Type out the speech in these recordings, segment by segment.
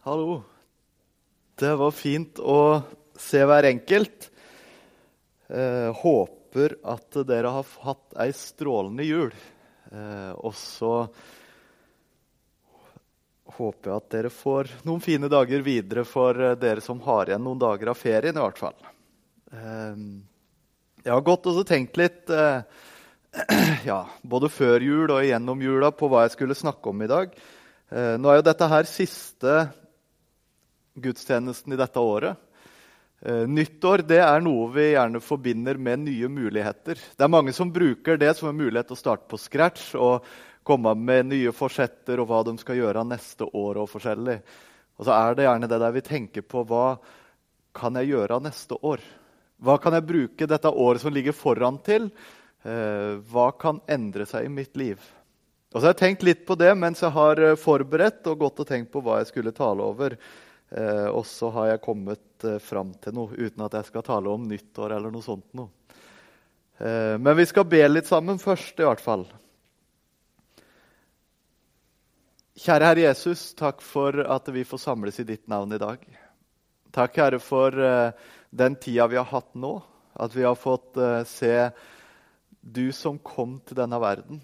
Hallo. Det var fint å se hver enkelt. Eh, håper at dere har hatt ei strålende jul. Eh, og så håper jeg at dere får noen fine dager videre for eh, dere som har igjen noen dager av ferien. i hvert fall. Eh, jeg har gått og tenkt litt eh, ja, både før jul og gjennom jula på hva jeg skulle snakke om i dag. Eh, nå er jo dette her siste gudstjenesten i dette året. Eh, nyttår det er noe vi gjerne forbinder med nye muligheter. Det er mange som bruker det som en mulighet til å starte på scratch og komme med nye forsetter og hva de skal gjøre neste år. Og forskjellig. Og så er det gjerne det der vi tenker på hva kan jeg gjøre neste år? Hva kan jeg bruke dette året som ligger foran til? Eh, hva kan endre seg i mitt liv? Og så har jeg tenkt litt på det mens jeg har eh, forberedt og gått og tenkt på hva jeg skulle tale over. Eh, og så har jeg kommet eh, fram til noe uten at jeg skal tale om nyttår eller noe sånt. Noe. Eh, men vi skal be litt sammen først, i hvert fall. Kjære Herre Jesus, takk for at vi får samles i ditt navn i dag. Takk, Herre, for den tida vi har hatt nå. At vi har fått se du som kom til denne verden.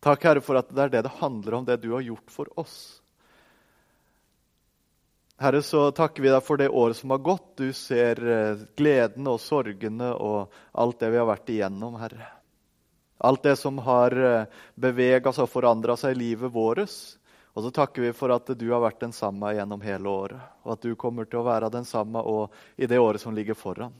Takk, Herre, for at det er det det handler om, det du har gjort for oss. Herre, så takker vi deg for det året som har gått. Du ser eh, gledene og sorgene og alt det vi har vært igjennom, Herre. Alt det som har eh, bevega seg og forandra seg i livet vårt. Og så takker vi for at du har vært den samme gjennom hele året, og at du kommer til å være den samme i det året som ligger foran.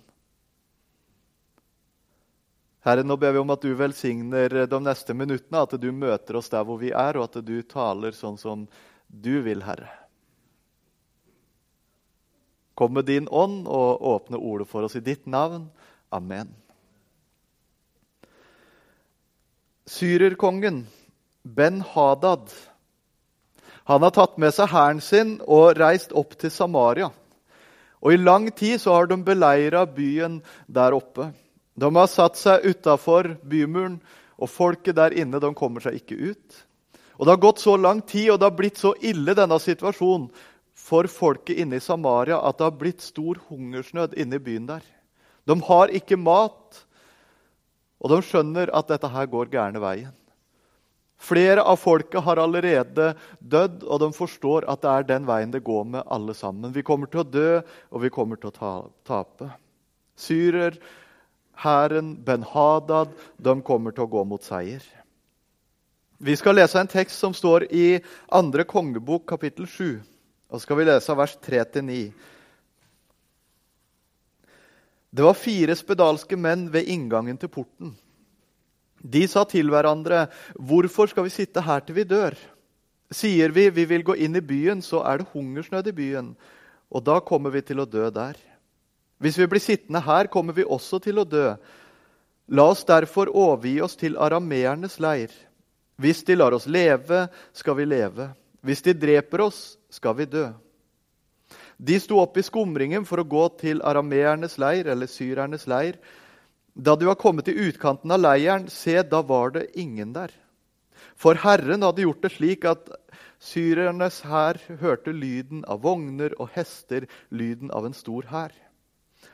Herre, nå ber vi om at du velsigner de neste minuttene, at du møter oss der hvor vi er, og at du taler sånn som du vil, Herre. Kom med din ånd og åpne ordet for oss i ditt navn. Amen. Syrerkongen Ben-Hadad han har tatt med seg hæren sin og reist opp til Samaria. Og I lang tid så har de beleira byen der oppe. De har satt seg utafor bymuren, og folket der inne de kommer seg ikke ut. Og Det har gått så lang tid, og det har blitt så ille denne situasjonen for folket inne i Samaria at det har blitt stor hungersnød inne i byen der. De har ikke mat, og de skjønner at dette her går gærne veien. Flere av folket har allerede dødd, og de forstår at det er den veien det går med alle sammen. Vi kommer til å dø, og vi kommer til å tape. Syrer, hæren, Ben-Hadad, de kommer til å gå mot seier. Vi skal lese en tekst som står i andre kongebok, kapittel 7. Og så skal vi lese av vers 3-9. Det var fire spedalske menn ved inngangen til porten. De sa til hverandre, 'Hvorfor skal vi sitte her til vi dør?' Sier vi vi vil gå inn i byen, så er det hungersnød i byen, og da kommer vi til å dø der. Hvis vi blir sittende her, kommer vi også til å dø. La oss derfor overgi oss til arameernes leir. Hvis de lar oss leve, skal vi leve. Hvis de dreper oss, skal vi dø. De sto opp i skumringen for å gå til arameernes leir, eller syrernes leir. Da de var kommet til utkanten av leiren, se, da var det ingen der. For Herren hadde gjort det slik at syrernes hær hørte lyden av vogner og hester, lyden av en stor hær.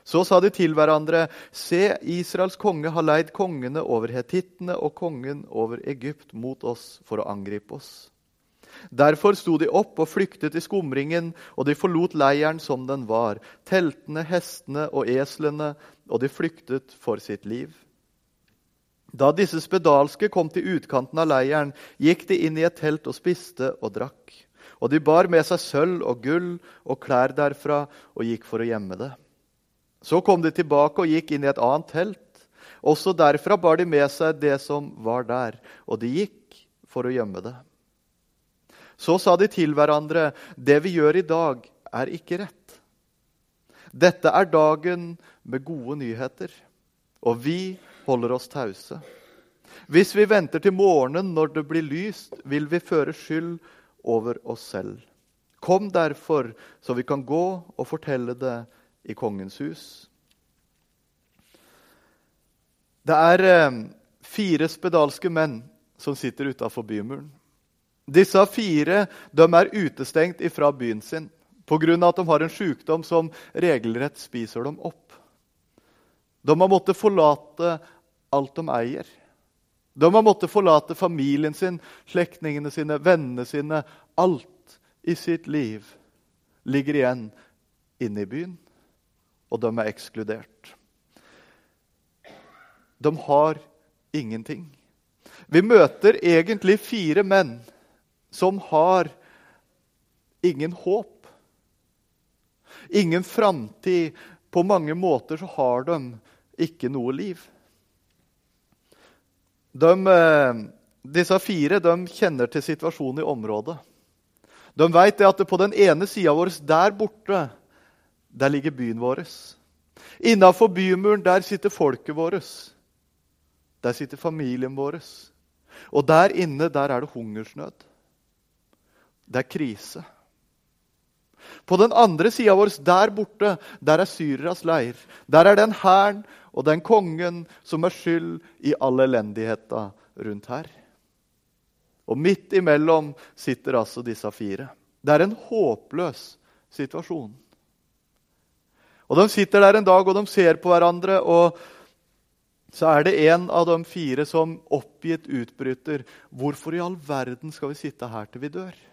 Så sa de til hverandre, se, Israels konge har leid kongene over hetittene og kongen over Egypt mot oss for å angripe oss. Derfor sto de opp og flyktet i skumringen, og de forlot leiren som den var, teltene, hestene og eslene, og de flyktet for sitt liv. Da disse spedalske kom til utkanten av leiren, gikk de inn i et telt og spiste og drakk. Og de bar med seg sølv og gull og klær derfra og gikk for å gjemme det. Så kom de tilbake og gikk inn i et annet telt. Også derfra bar de med seg det som var der, og de gikk for å gjemme det. Så sa de til hverandre, 'Det vi gjør i dag, er ikke rett.' Dette er dagen med gode nyheter, og vi holder oss tause. Hvis vi venter til morgenen når det blir lyst, vil vi føre skyld over oss selv. Kom derfor, så vi kan gå og fortelle det i kongens hus. Det er eh, fire spedalske menn som sitter utafor bymuren. Disse fire de er utestengt fra byen sin pga. at de har en sykdom som regelrett spiser dem opp. De har måttet forlate alt de eier. De har måttet forlate familien sin, slektningene sine, vennene sine. Alt i sitt liv ligger igjen inne i byen, og de er ekskludert. De har ingenting. Vi møter egentlig fire menn som har ingen håp. Ingen framtid. På mange måter så har de ikke noe liv. De, eh, disse fire de kjenner til situasjonen i området. De vet at på den ene sida vår, der borte, der ligger byen vår. Innafor bymuren der sitter folket vårt. Der sitter familien vår. Og der inne der er det hungersnød. Det er krise. På den andre sida vår, der borte, der er syreras leir. Der er den hæren og den kongen som er skyld i all elendigheta rundt her. Og midt imellom sitter altså disse fire. Det er en håpløs situasjon. Og De sitter der en dag og de ser på hverandre, og så er det en av de fire som oppgitt utbryter Hvorfor i all verden skal vi sitte her til vi dør?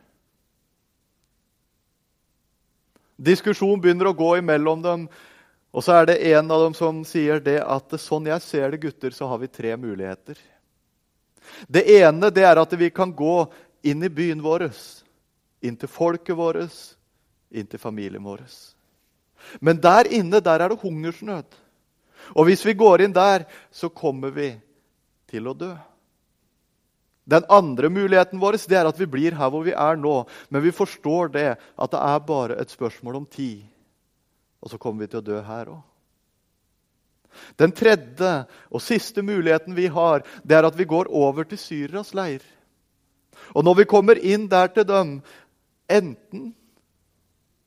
Diskusjon begynner å gå imellom dem. Og så er det en av dem som sier det at sånn jeg ser det, gutter, så har vi tre muligheter. Det ene det er at vi kan gå inn i byen vår, inn til folket vårt, inn til familien vår. Men der inne der er det hungersnød. Og hvis vi går inn der, så kommer vi til å dø. Den andre muligheten vår det er at vi blir her hvor vi er nå. Men vi forstår det at det er bare et spørsmål om tid. Og så kommer vi til å dø her òg. Den tredje og siste muligheten vi har, det er at vi går over til Syrias leir. Og når vi kommer inn der til dem, enten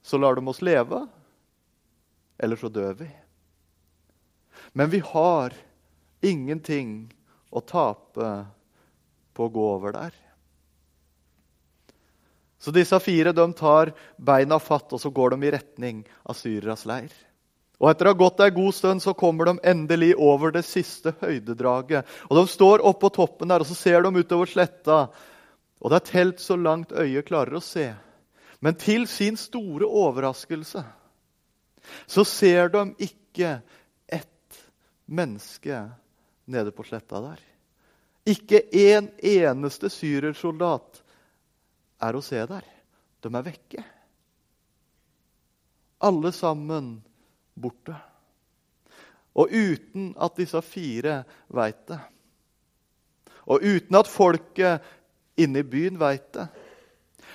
så lar de oss leve, eller så dør vi. Men vi har ingenting å tape på å gå over der. Så disse fire de tar beina fatt, og så går de i retning av Syrias leir. Og Etter å ha gått ei god stund så kommer de endelig over det siste høydedraget. Og De står oppå toppen der, og så ser de utover sletta. Og det er telt så langt øyet klarer å se. Men til sin store overraskelse så ser de ikke ett menneske nede på sletta der. Ikke en eneste syrersoldat er å se der. De er vekke. Alle sammen borte. Og uten at disse fire veit det. Og uten at folket inne i byen veit det,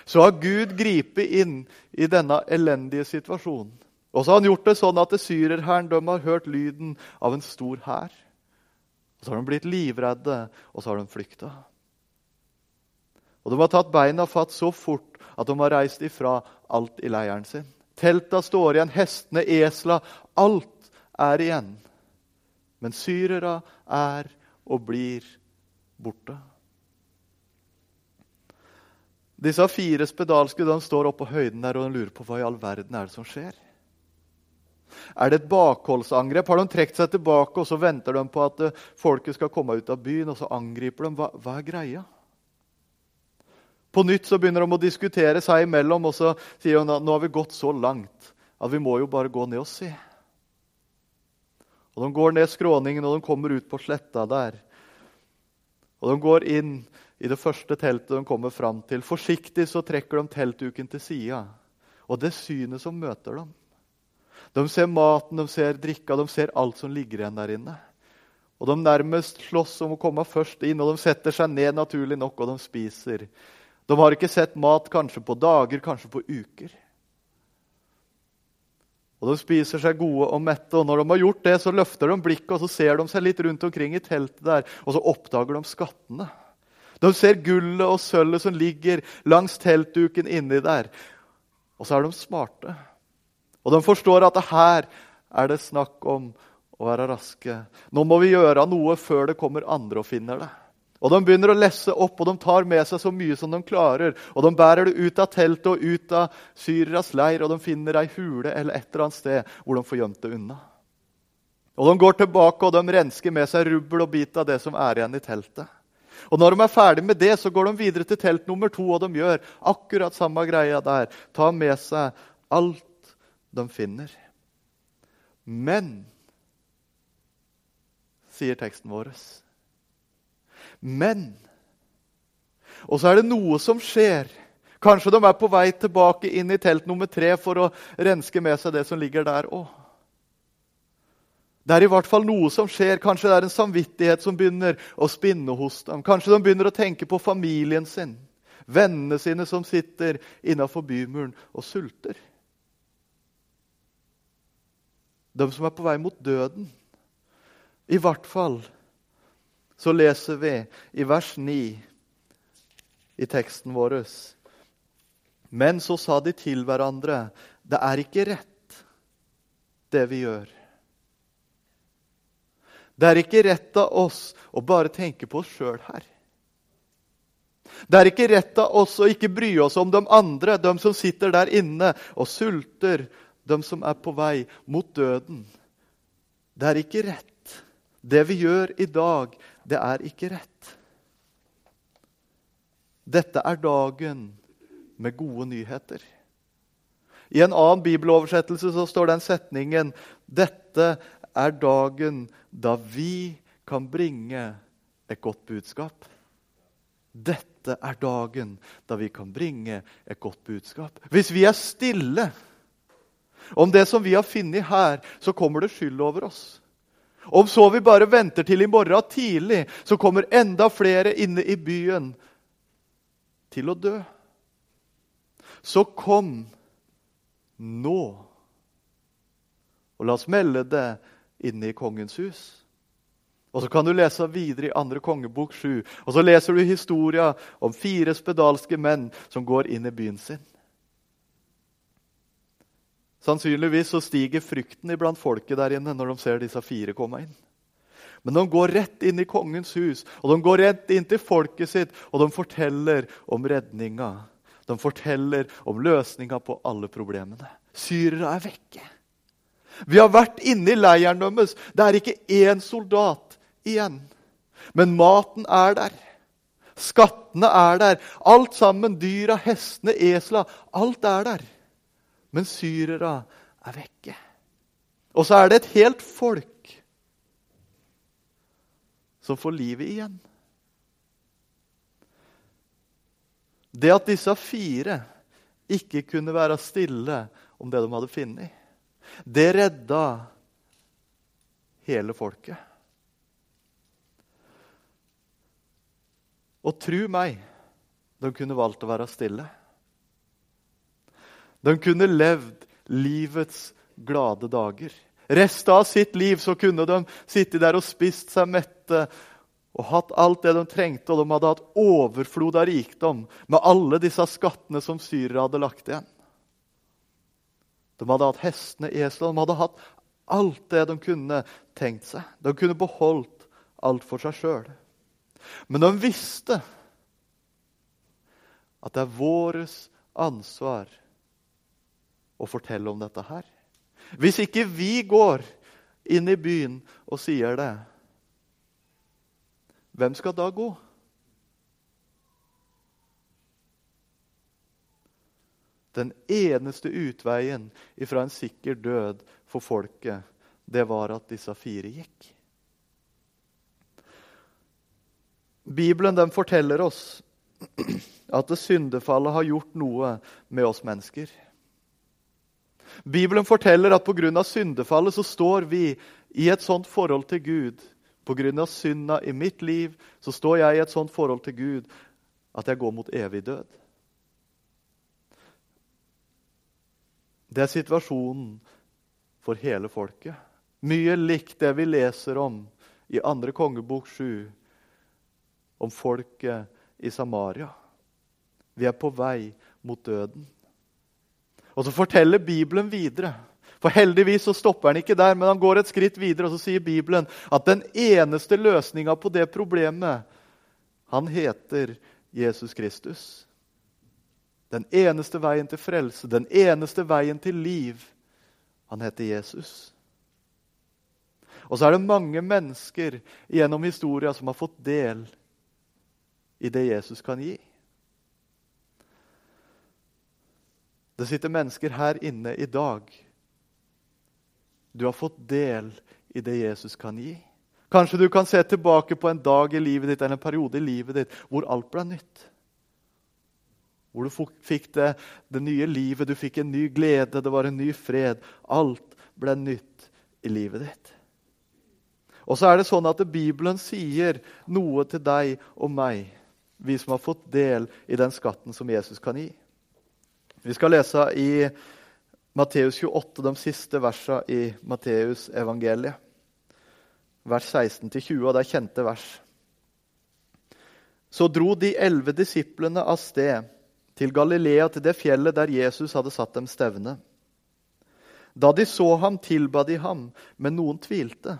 så har Gud gripet inn i denne elendige situasjonen. Og så har han gjort det sånn at syrerhæren har hørt lyden av en stor hær. Og så har de blitt livredde, og så har de flykta. Og de har tatt beina fatt så fort at de har reist ifra alt i leiren sin. Telta står igjen, hestene, esla Alt er igjen. Men syrere er og blir borte. Disse fire spedalske de står oppe på høyden der og de lurer på hva i all verden er det som skjer. Er det et bakholdsangrep? Har de trukket seg tilbake og så venter de på at eh, folket skal komme ut av byen, og så angriper de? Hva, hva er greia? På nytt så begynner de å diskutere seg imellom, og så sier de nå har vi gått så langt at vi må jo bare gå ned og se. Og De går ned skråningen og de kommer ut på sletta der. Og De går inn i det første teltet de kommer fram til. Forsiktig så trekker de teltduken til sida. Og det synet som møter dem de ser maten, de ser drikka, de ser alt som ligger igjen der inne. Og De nærmest slåss om å komme først inn, og de setter seg ned naturlig nok, og de spiser. De har ikke sett mat kanskje på dager, kanskje på uker. Og De spiser seg gode og mette, og når de har gjort det, så løfter de blikket og så ser de seg litt rundt omkring i teltet der, og så oppdager de skattene. De ser gullet og sølvet som ligger langs teltduken inni der. Og så er de smarte. Og de forstår at det her er det snakk om å være raske. Nå må vi gjøre noe før det kommer andre og finner det. Og De begynner å lesse opp, og de tar med seg så mye som de klarer. Og De bærer det ut av teltet og ut av syreras leir, og de finner ei hule eller et eller annet sted hvor de får gjemt det unna. Og De går tilbake og de rensker med seg rubbel og bit av det som er igjen i teltet. Og Når de er ferdig med det, så går de videre til telt nummer to, og de gjør akkurat samme greia der. Ta med seg alt de finner. Men, sier teksten vår Men Og så er det noe som skjer. Kanskje de er på vei tilbake inn i telt nummer tre for å renske med seg det som ligger der òg. Det er i hvert fall noe som skjer. Kanskje det er en samvittighet som begynner å spinne hos dem. Kanskje de begynner å tenke på familien sin, vennene sine som sitter innafor bymuren og sulter. De som er på vei mot døden. I hvert fall så leser vi i vers 9 i teksten vår Men så sa de til hverandre, det er ikke rett, det vi gjør. Det er ikke rett av oss å bare tenke på oss sjøl her. Det er ikke rett av oss å ikke bry oss om de andre, de som sitter der inne og sulter, de som er på vei mot døden. Det er ikke rett. Det vi gjør i dag, det er ikke rett. Dette er dagen med gode nyheter. I en annen bibeloversettelse så står den setningen Dette er dagen da vi kan bringe et godt budskap. Dette er dagen da vi kan bringe et godt budskap. Hvis vi er stille om det som vi har funnet her, så kommer det skyld over oss. Om så vi bare venter til i morgen tidlig, så kommer enda flere inne i byen til å dø. Så kom nå. Og la oss melde det inne i kongens hus. Og Så kan du lese videre i andre kongebok 7. Og så leser du historia om fire spedalske menn som går inn i byen sin. Sannsynligvis så stiger frykten iblant folket der inne når de ser disse fire komme inn. Men de går rett inn i kongens hus, og de går rett inn til folket sitt, og de forteller om redninga. De forteller om løsninga på alle problemene. Syrere er vekke. Vi har vært inne i leiren deres. Det er ikke én soldat igjen. Men maten er der. Skattene er der. Alt sammen. Dyra, hestene, esla. Alt er der. Men syrere er vekke. Og så er det et helt folk som får livet igjen. Det at disse fire ikke kunne være stille om det de hadde funnet, det redda hele folket. Og tru meg, de kunne valgt å være stille. De kunne levd livets glade dager. Resten av sitt liv så kunne de sitte der og spist seg mette og hatt alt det de trengte, og de hadde hatt overflod av rikdom med alle disse skattene som syrere hadde lagt igjen. De hadde hatt hestene, eslene, de hadde hatt alt det de kunne tenkt seg. De kunne beholdt alt for seg sjøl. Men de visste at det er vårt ansvar å fortelle om dette her. Hvis ikke vi går inn i byen og sier det, hvem skal da gå? Den eneste utveien fra en sikker død for folket, det var at disse fire gikk. Bibelen den forteller oss at syndefallet har gjort noe med oss mennesker. Bibelen forteller at pga. syndefallet så står vi i et sånt forhold til Gud. Pga. synda i mitt liv så står jeg i et sånt forhold til Gud at jeg går mot evig død. Det er situasjonen for hele folket. Mye likt det vi leser om i 2. kongebok 7, om folket i Samaria. Vi er på vei mot døden. Og så forteller Bibelen videre. For Heldigvis så stopper han ikke der, men han går et skritt videre og så sier Bibelen at den eneste løsninga på det problemet Han heter Jesus Kristus. Den eneste veien til frelse, den eneste veien til liv. Han heter Jesus. Og så er det mange mennesker gjennom historia som har fått del i det Jesus kan gi. Det sitter mennesker her inne i dag. Du har fått del i det Jesus kan gi. Kanskje du kan se tilbake på en dag i livet ditt eller en periode i livet ditt hvor alt ble nytt. Hvor du fikk det, det nye livet, du fikk en ny glede, det var en ny fred. Alt ble nytt i livet ditt. Og så er det sånn at Bibelen sier noe til deg og meg, vi som har fått del i den skatten som Jesus kan gi. Vi skal lese i Matteus 28, de siste versene i Matteus evangeliet. Vers 16-20, og det er kjente vers. Så dro de elleve disiplene av sted til Galilea, til det fjellet der Jesus hadde satt dem stevne. Da de så ham, tilba de ham, men noen tvilte.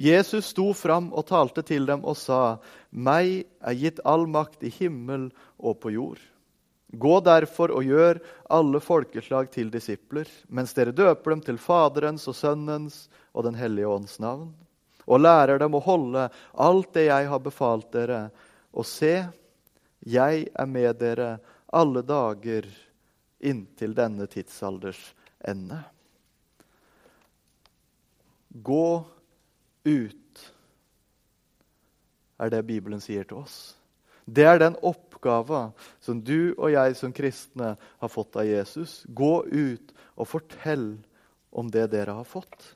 Jesus sto fram og talte til dem og sa, 'Meg er gitt all makt i himmel og på jord.' Gå derfor og gjør alle folkeslag til disipler, mens dere døper dem til Faderens og Sønnens og Den hellige ånds navn, og lærer dem å holde alt det jeg har befalt dere, og se, jeg er med dere alle dager inntil denne tidsalders ende. Gå ut, er det Bibelen sier til oss. Det er den oppgava som du og jeg som kristne har fått av Jesus. Gå ut og fortell om det dere har fått.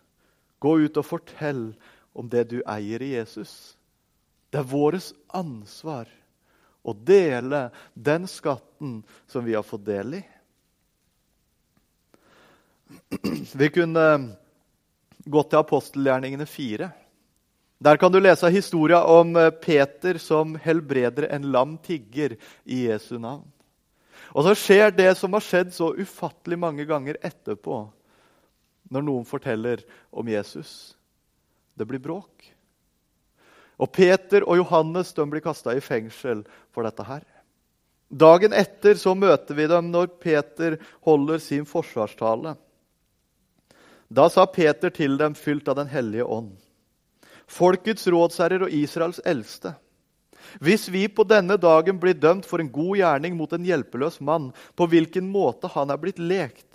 Gå ut og fortell om det du eier i Jesus. Det er vårt ansvar å dele den skatten som vi har fått del i. Vi kunne gått til apostelgjerningene 4. Der kan du lese historia om eh, Peter som helbreder en lam tigger i Jesu navn. Og så skjer det som har skjedd så ufattelig mange ganger etterpå, når noen forteller om Jesus. Det blir bråk. Og Peter og Johannes de blir kasta i fengsel for dette her. Dagen etter så møter vi dem når Peter holder sin forsvarstale. Da sa Peter til dem, fylt av Den hellige ånd, folkets rådsherrer og Israels eldste. Hvis vi på denne dagen blir dømt for en god gjerning mot en hjelpeløs mann, på hvilken måte han er blitt lekt,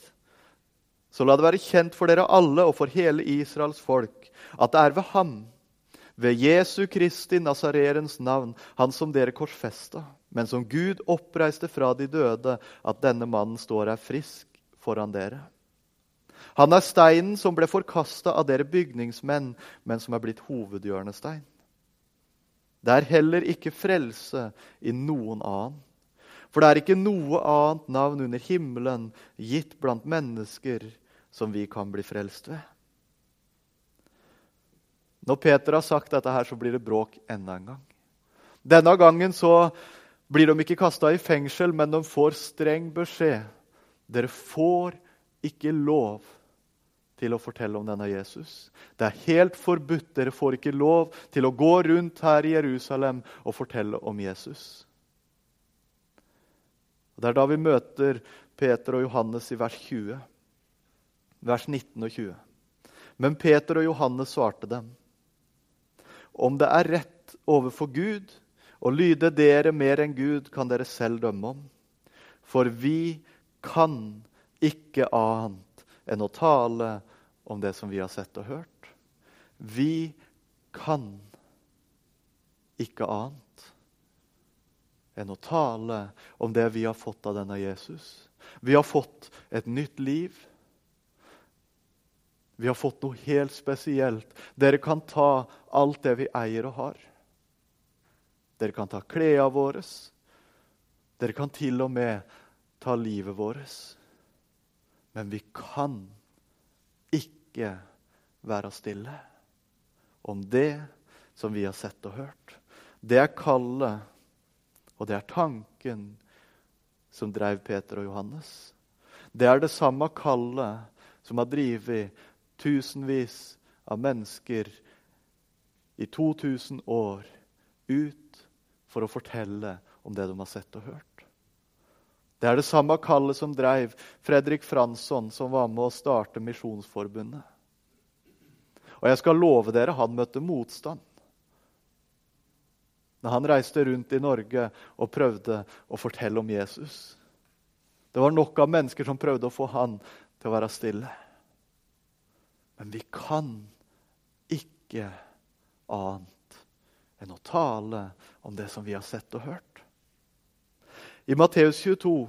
så la det være kjent for dere alle og for hele Israels folk at det er ved ham, ved Jesu Kristi Nazarerens navn, han som dere korsfesta, men som Gud oppreiste fra de døde, at denne mannen står her frisk foran dere. Han er steinen som ble forkasta av dere bygningsmenn, men som er blitt hovedhjørnestein. Det er heller ikke frelse i noen annen. For det er ikke noe annet navn under himmelen gitt blant mennesker som vi kan bli frelst ved. Når Peter har sagt dette, her, så blir det bråk enda en gang. Denne gangen så blir de ikke kasta i fengsel, men de får streng beskjed. Dere får ikke lov til å fortelle om denne Jesus. Det er helt forbudt. Dere får ikke lov til å gå rundt her i Jerusalem og fortelle om Jesus. Og Det er da vi møter Peter og Johannes i vers 20, vers 19 og 20. Men Peter og Johannes svarte dem. Om det er rett overfor Gud å lyde dere mer enn Gud, kan dere selv dømme om. For vi kan ikke annet enn å tale om det som vi har sett og hørt. Vi kan ikke annet enn å tale om det vi har fått av denne Jesus. Vi har fått et nytt liv. Vi har fått noe helt spesielt. Dere kan ta alt det vi eier og har. Dere kan ta klærne våre. Dere kan til og med ta livet vårt. Men vi kan ikke være stille om det som vi har sett og hørt. Det er kallet, og det er tanken som drev Peter og Johannes. Det er det samme kallet som har drevet tusenvis av mennesker i 2000 år ut for å fortelle om det de har sett og hørt. Det er det samme kallet som dreiv Fredrik Fransson, som var med å starte Misjonsforbundet. Og jeg skal love dere, han møtte motstand. Når han reiste rundt i Norge og prøvde å fortelle om Jesus. Det var nok av mennesker som prøvde å få han til å være stille. Men vi kan ikke annet enn å tale om det som vi har sett og hørt. I Matteus 22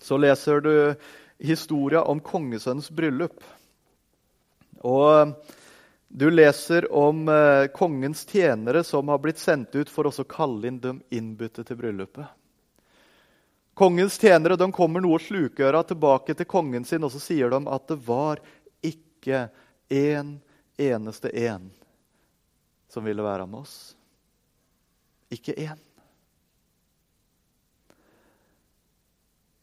så leser du historia om kongesønnens bryllup. Og du leser om eh, kongens tjenere som har blitt sendt ut for å kalle inn de innbudte til bryllupet. Kongens tjenere de kommer noe slukøra tilbake til kongen sin, og så sier de at det var ikke én eneste en som ville være med oss. Ikke én.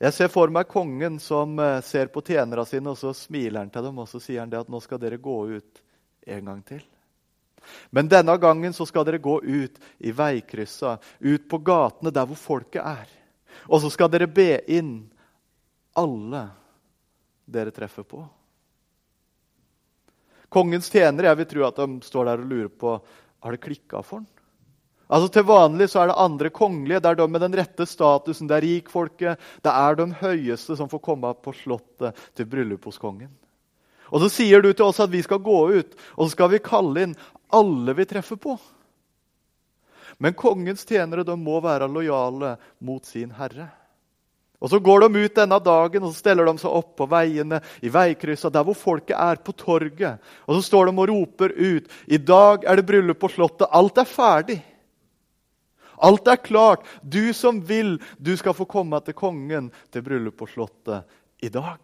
Jeg ser for meg kongen som eh, ser på tjenerne sine, og så smiler han til dem og så sier han det at nå skal dere gå ut en gang til. Men denne gangen så skal dere gå ut i veikryssa, ut på gatene der hvor folket er. Og så skal dere be inn alle dere treffer på. Kongens tjenere jeg vil tro at de står der og lurer på har det klikka for ham. Altså Til vanlig så er det andre kongelige, det er de med den rette statusen, det er rikfolket. Det er de høyeste som får komme på slottet til bryllup hos kongen. Og Så sier du til oss at vi skal gå ut, og så skal vi kalle inn alle vi treffer på. Men kongens tjenere de må være lojale mot sin herre. Og Så går de ut denne dagen og så steller de seg opp på veiene, i veikryssa, der hvor folket er, på torget. Og Så står de og roper ut. I dag er det bryllup på Slottet. Alt er ferdig. Alt er klart. Du som vil, du skal få komme til kongen til bryllup på Slottet i dag.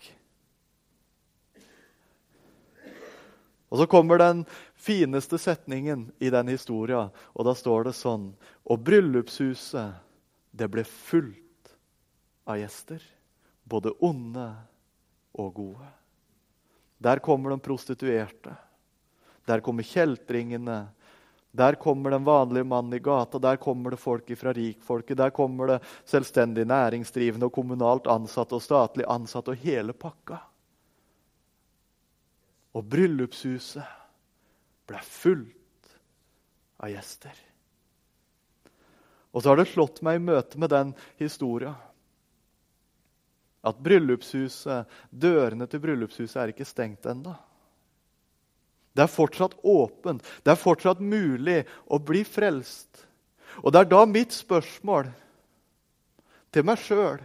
Og Så kommer den fineste setningen i den historia, og da står det sånn Og bryllupshuset, det ble fullt av gjester. Både onde og gode. Der kommer de prostituerte. Der kommer kjeltringene der kommer den vanlige mannen i gata, der kommer det folk fra rikfolket. Der kommer det selvstendig næringsdrivende og kommunalt ansatte og statlig ansatte og hele pakka. Og bryllupshuset ble fullt av gjester. Og så har det slått meg i møte med den historia at bryllupshuset, dørene til bryllupshuset er ikke stengt ennå. Det er fortsatt åpent. Det er fortsatt mulig å bli frelst. Og det er da mitt spørsmål til meg sjøl,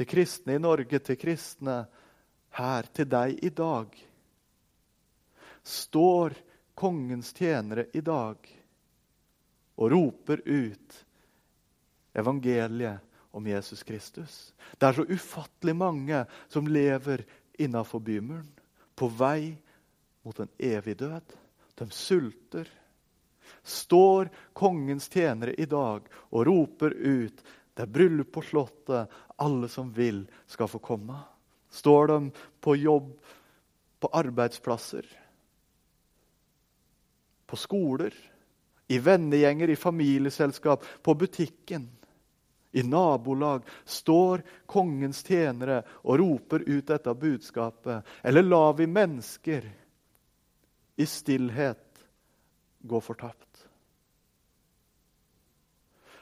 til kristne i Norge, til kristne her, til deg i dag Står kongens tjenere i dag og roper ut evangeliet om Jesus Kristus? Det er så ufattelig mange som lever innafor bymuren på vei mot en evig død. De sulter. Står kongens tjenere i dag og roper ut det er bryllup på Slottet, alle som vil, skal få komme. Står de på jobb, på arbeidsplasser, på skoler, i vennegjenger, i familieselskap, på butikken i nabolag står kongens tjenere og roper ut dette budskapet? Eller lar vi mennesker i stillhet gå fortapt?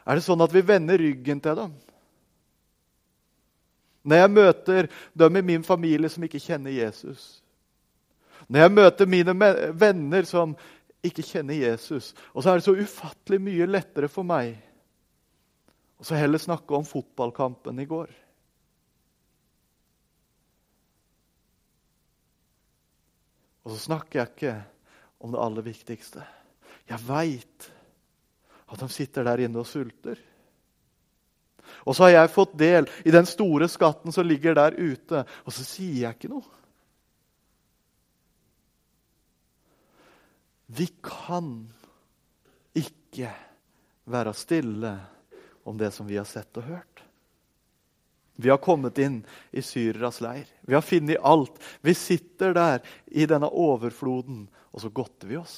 Er det sånn at vi vender ryggen til dem? Når jeg møter dem i min familie som ikke kjenner Jesus, når jeg møter mine venner som ikke kjenner Jesus, og så er det så ufattelig mye lettere for meg og så heller snakke om fotballkampen i går. Og så snakker jeg ikke om det aller viktigste. Jeg veit at de sitter der inne og sulter. Og så har jeg fått del i den store skatten som ligger der ute, og så sier jeg ikke noe. Vi kan ikke være stille om det som vi har sett og hørt. Vi har kommet inn i syreras leir. Vi har funnet alt. Vi sitter der i denne overfloden, og så godter vi oss.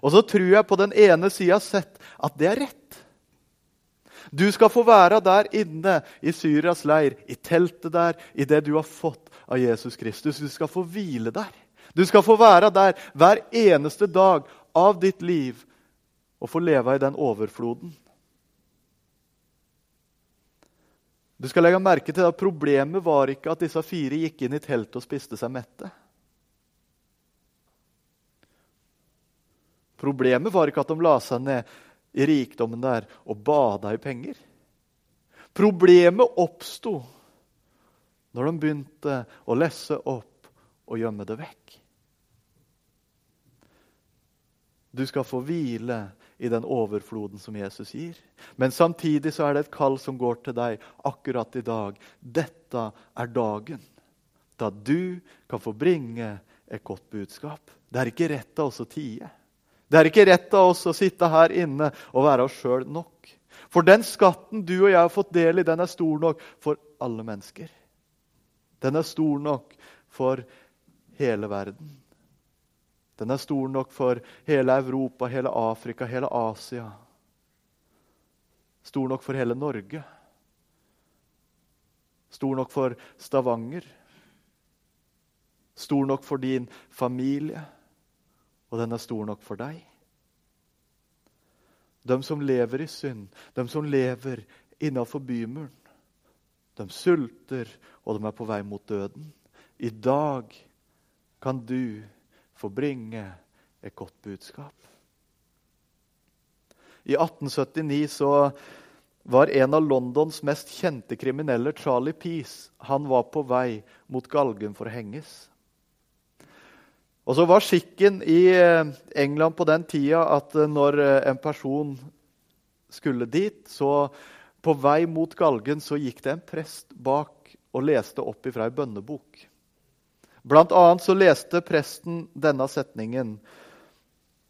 Og så tror jeg på den ene sida sett at det er rett. Du skal få være der inne i Syrias leir, i teltet der, i det du har fått av Jesus Kristus. Du skal få hvile der. Du skal få være der hver eneste dag av ditt liv og få leve i den overfloden. Du skal legge merke til at Problemet var ikke at disse fire gikk inn i teltet og spiste seg mette. Problemet var ikke at de la seg ned i rikdommen der og bada i penger. Problemet oppsto når de begynte å lesse opp og gjemme det vekk. Du skal få hvile i den overfloden som Jesus gir. Men samtidig så er det et kall som går til deg akkurat i dag. Dette er dagen da du kan få bringe et godt budskap. Det er ikke rett av oss å tie. Det er ikke rett av oss å sitte her inne og være oss sjøl nok. For den skatten du og jeg har fått del i, den er stor nok for alle mennesker. Den er stor nok for hele verden. Den er stor nok for hele Europa, hele Afrika, hele Asia. Stor nok for hele Norge. Stor nok for Stavanger. Stor nok for din familie. Og den er stor nok for deg. De som lever i synd, de som lever innafor bymuren, de sulter, og de er på vei mot døden. I dag kan du få bringe et godt budskap. I 1879 så var en av Londons mest kjente kriminelle, Charlie Peace, han var på vei mot galgen for å henges. Og så var skikken i eh, England på den tida at eh, når eh, en person skulle dit, så på vei mot galgen så gikk det en prest bak og leste opp ifra ei bønnebok. Blant annet så leste presten denne setningen.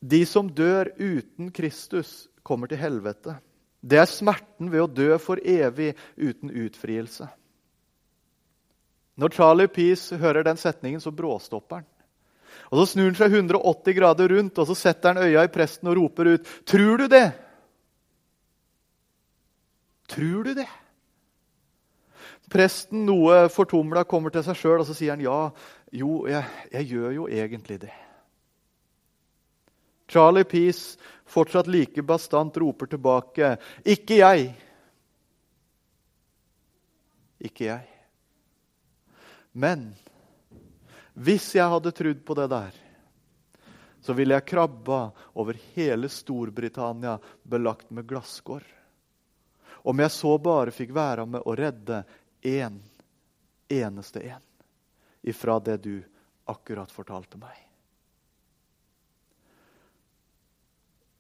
De som dør uten Kristus, kommer til helvete. Det er smerten ved å dø for evig uten utfrielse. Når Charlie Peace hører den setningen, så bråstopper han. Og Så snur han seg 180 grader rundt og så setter han øya i presten og roper ut. Tror du det? Tror du det? Presten, noe fortumla, kommer til seg sjøl og så sier han ja. Jo, jeg, jeg gjør jo egentlig det. Charlie Peace, fortsatt like bastant, roper tilbake. Ikke jeg. Ikke jeg. Men hvis jeg hadde trodd på det der, så ville jeg krabba over hele Storbritannia belagt med glasskår. Om jeg så bare fikk være med å redde én eneste en ifra det du akkurat fortalte meg.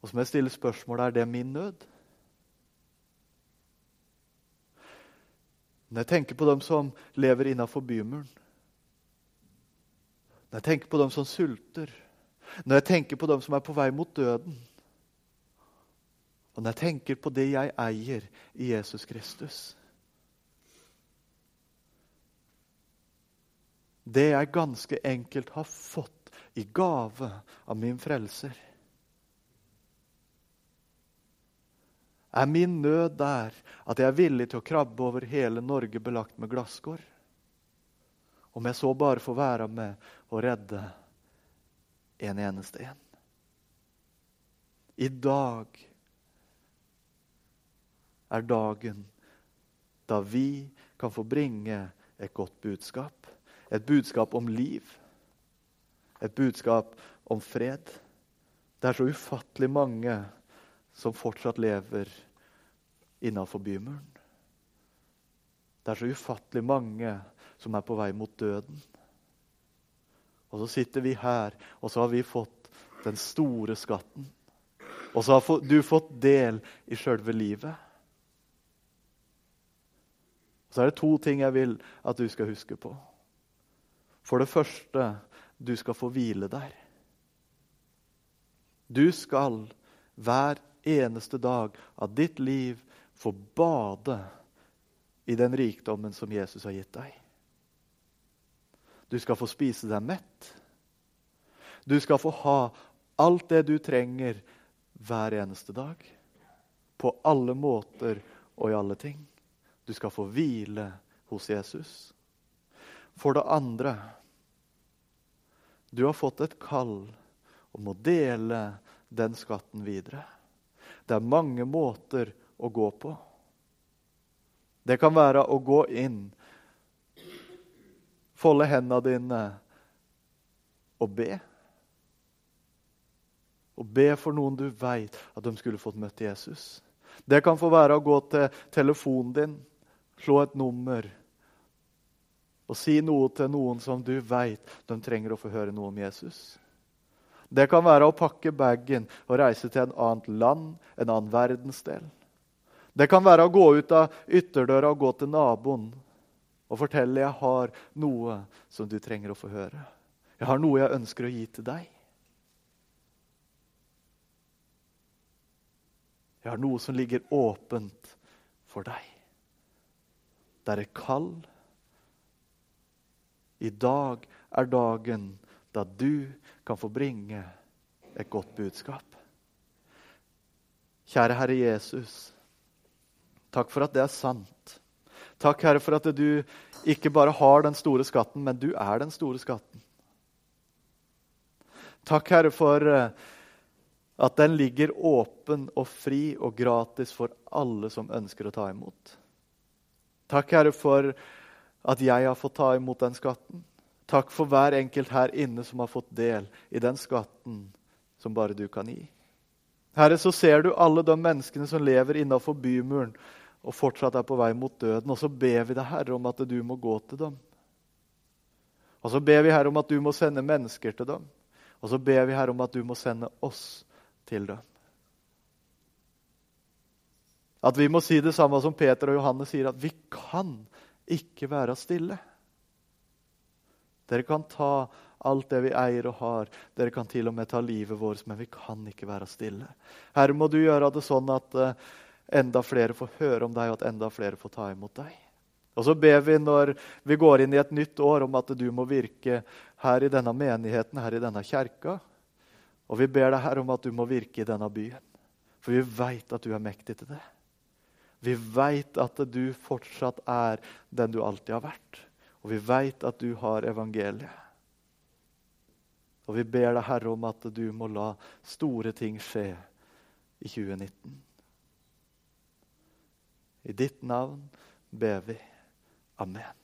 Og så må jeg stille spørsmålet er det min nød. Når jeg tenker på dem som lever innafor bymuren, når jeg tenker på dem som sulter, når jeg tenker på dem som er på vei mot døden, og når jeg tenker på det jeg eier i Jesus Kristus det jeg ganske enkelt har fått i gave av min frelser. Er min nød der at jeg er villig til å krabbe over hele Norge belagt med glasskår? Om jeg så bare får være med og redde en eneste en. I dag er dagen da vi kan få bringe et godt budskap. Et budskap om liv. Et budskap om fred. Det er så ufattelig mange som fortsatt lever innafor bymuren. Det er så ufattelig mange som er på vei mot døden. Og så sitter vi her, og så har vi fått den store skatten. Og så har du fått del i sjølve livet. Så er det to ting jeg vil at du skal huske på. For det første, du skal få hvile der. Du skal hver eneste dag av ditt liv få bade i den rikdommen som Jesus har gitt deg. Du skal få spise deg mett. Du skal få ha alt det du trenger hver eneste dag. På alle måter og i alle ting. Du skal få hvile hos Jesus. For det andre du har fått et kall om å dele den skatten videre. Det er mange måter å gå på. Det kan være å gå inn, folde hendene dine og be. Og be for noen du veit at de skulle fått møtt Jesus. Det kan få være å gå til telefonen din, slå et nummer og si noe til noen som du veit de trenger å få høre noe om Jesus. Det kan være å pakke bagen og reise til en annet land, en annen verdensdel. Det kan være å gå ut av ytterdøra og gå til naboen og fortelle jeg har noe som du trenger å få høre. Jeg har noe jeg ønsker å gi til deg. Jeg har noe som ligger åpent for deg. Det er et kall. I dag er dagen da du kan få bringe et godt budskap. Kjære Herre Jesus, takk for at det er sant. Takk, Herre, for at du ikke bare har den store skatten, men du er den store skatten. Takk, Herre, for eh, at den ligger åpen og fri og gratis for alle som ønsker å ta imot. Takk, Herre, for at jeg har fått ta imot den skatten. Takk for hver enkelt her inne som har fått del i den skatten som bare du kan gi. Herre, så ser du alle de menneskene som lever innafor bymuren og fortsatt er på vei mot døden. Og så ber vi deg, Herre, om at du må gå til dem. Og så ber vi Herre om at du må sende mennesker til dem. Og så ber vi Herre om at du må sende oss til dem. At vi må si det samme som Peter og Johannes sier, at vi kan ikke være stille. Dere kan ta alt det vi eier og har. Dere kan til og med ta livet vårt, men vi kan ikke være stille. Herre, må du gjøre det sånn at uh, enda flere får høre om deg, og at enda flere får ta imot deg. Og så ber vi når vi går inn i et nytt år, om at du må virke her i denne menigheten, her i denne kjerka. Og vi ber deg her om at du må virke i denne byen. For vi veit at du er mektig til det. Vi veit at du fortsatt er den du alltid har vært. Og vi veit at du har evangeliet. Og vi ber deg, Herre, om at du må la store ting skje i 2019. I ditt navn ber vi. Amen.